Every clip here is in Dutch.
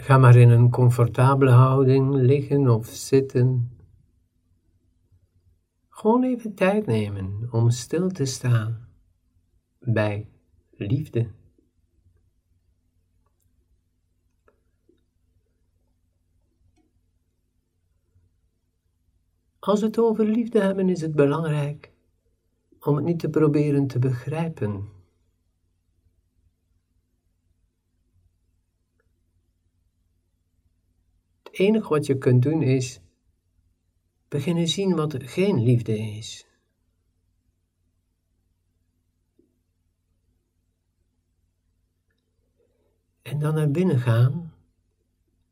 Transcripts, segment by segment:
Ga maar in een comfortabele houding liggen of zitten. Gewoon even tijd nemen om stil te staan bij liefde. Als we het over liefde hebben, is het belangrijk om het niet te proberen te begrijpen. Enige wat je kunt doen is beginnen zien wat geen liefde is. En dan naar binnen gaan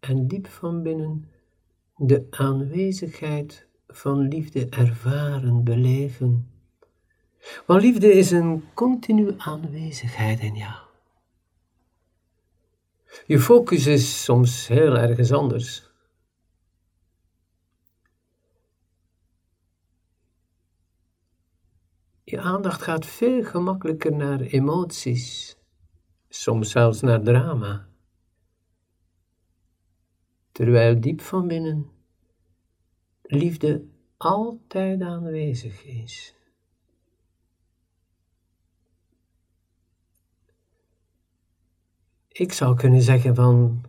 en diep van binnen de aanwezigheid van liefde ervaren, beleven. Want liefde is een continue aanwezigheid in jou. Je focus is soms heel ergens anders. Je aandacht gaat veel gemakkelijker naar emoties, soms zelfs naar drama. Terwijl diep van binnen liefde altijd aanwezig is. Ik zou kunnen zeggen van,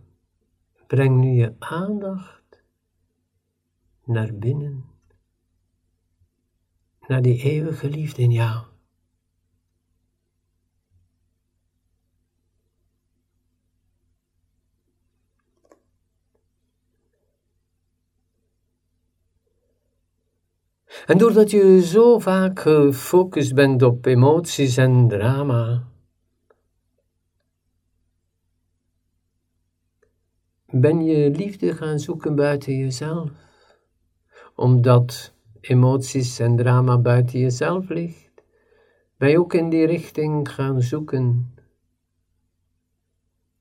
breng nu je aandacht naar binnen, naar die eeuwige liefde in jou. En doordat je zo vaak gefocust bent op emoties en drama, ben je liefde gaan zoeken buiten jezelf, omdat emoties en drama buiten jezelf ligt, ben je ook in die richting gaan zoeken.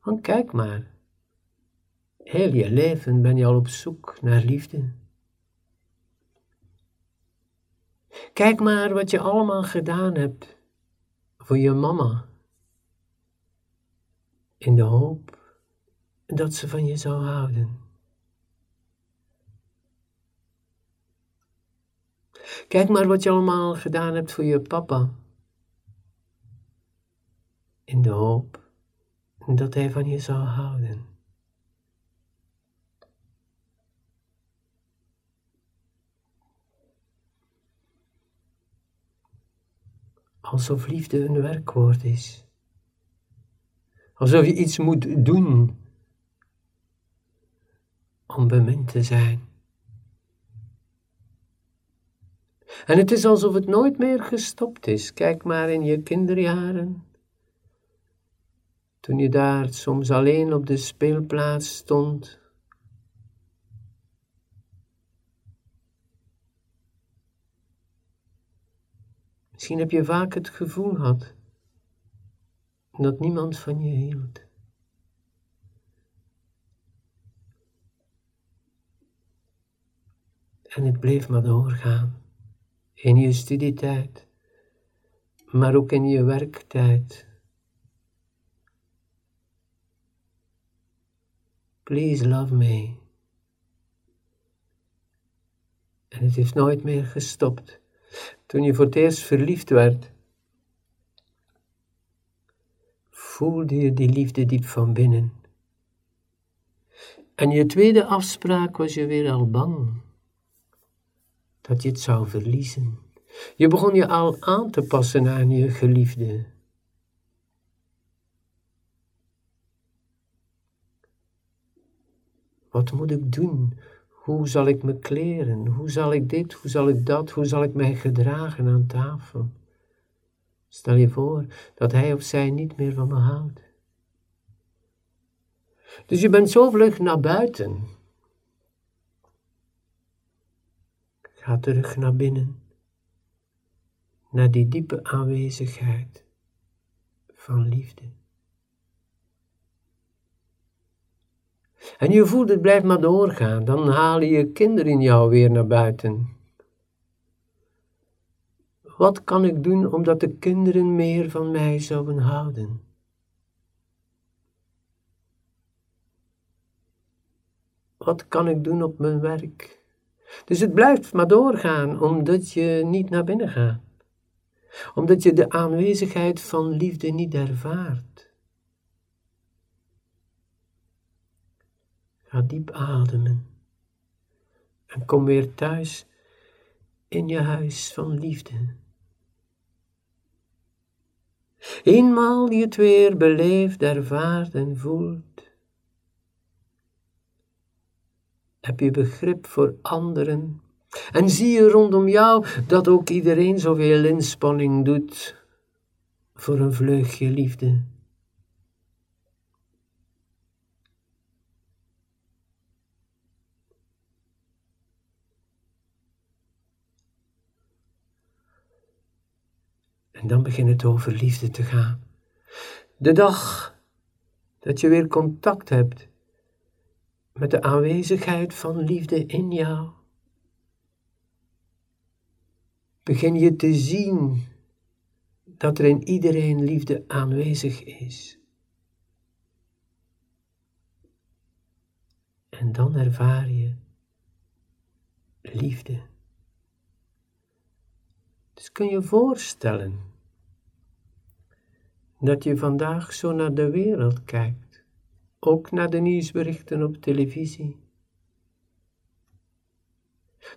Want kijk maar, heel je leven ben je al op zoek naar liefde. Kijk maar wat je allemaal gedaan hebt voor je mama. In de hoop dat ze van je zou houden. Kijk maar wat je allemaal gedaan hebt voor je papa. In de hoop dat hij van je zou houden. alsof liefde een werkwoord is. Alsof je iets moet doen om bemind te zijn. En het is alsof het nooit meer gestopt is. Kijk maar in je kinderjaren. Toen je daar soms alleen op de speelplaats stond Misschien heb je vaak het gevoel gehad dat niemand van je hield. En het bleef maar doorgaan. In je studietijd, maar ook in je werktijd. Please love me. En het heeft nooit meer gestopt toen je voor het eerst verliefd werd, voelde je die liefde diep van binnen. En je tweede afspraak was je weer al bang dat je het zou verliezen. Je begon je al aan te passen aan je geliefde. Wat moet ik doen hoe zal ik me kleren? Hoe zal ik dit? Hoe zal ik dat? Hoe zal ik mij gedragen aan tafel? Stel je voor dat hij of zij niet meer van me houdt. Dus je bent zo vlug naar buiten. Ga terug naar binnen, naar die diepe aanwezigheid van liefde. En je voelt het blijft maar doorgaan, dan halen je kinderen in jou weer naar buiten. Wat kan ik doen omdat de kinderen meer van mij zouden houden? wat kan ik doen op mijn werk? Dus het blijft maar doorgaan, omdat je niet naar binnen gaat. Omdat je de aanwezigheid van liefde niet ervaart. Ga diep ademen. En kom weer thuis in je huis van liefde. Eenmaal je het weer beleeft, ervaart en voelt, heb je begrip voor anderen en zie je rondom jou dat ook iedereen zoveel inspanning doet voor een vleugje liefde. En dan begint het over liefde te gaan. De dag dat je weer contact hebt met de aanwezigheid van liefde in jou, begin je te zien dat er in iedereen liefde aanwezig is. En dan ervaar je liefde. Dus kun je voorstellen dat je vandaag zo naar de wereld kijkt, ook naar de nieuwsberichten op televisie.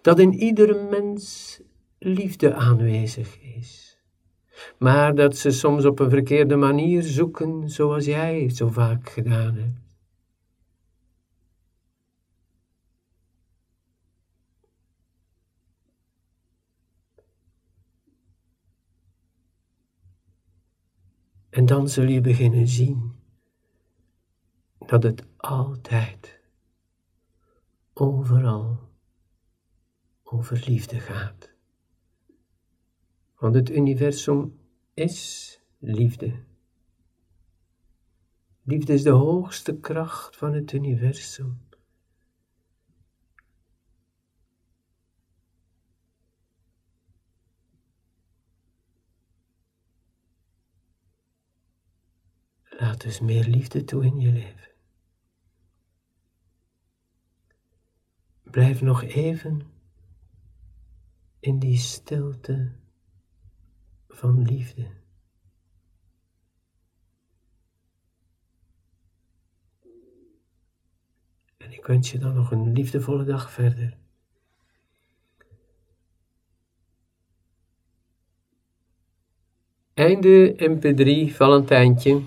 Dat in iedere mens liefde aanwezig is, maar dat ze soms op een verkeerde manier zoeken, zoals jij zo vaak gedaan hebt. En dan zul je beginnen zien dat het altijd, overal, over liefde gaat. Want het universum is liefde. Liefde is de hoogste kracht van het universum. Laat dus meer liefde toe in je leven. Blijf nog even in die stilte van liefde. En ik wens je dan nog een liefdevolle dag verder. Einde MP3 Valentijntje.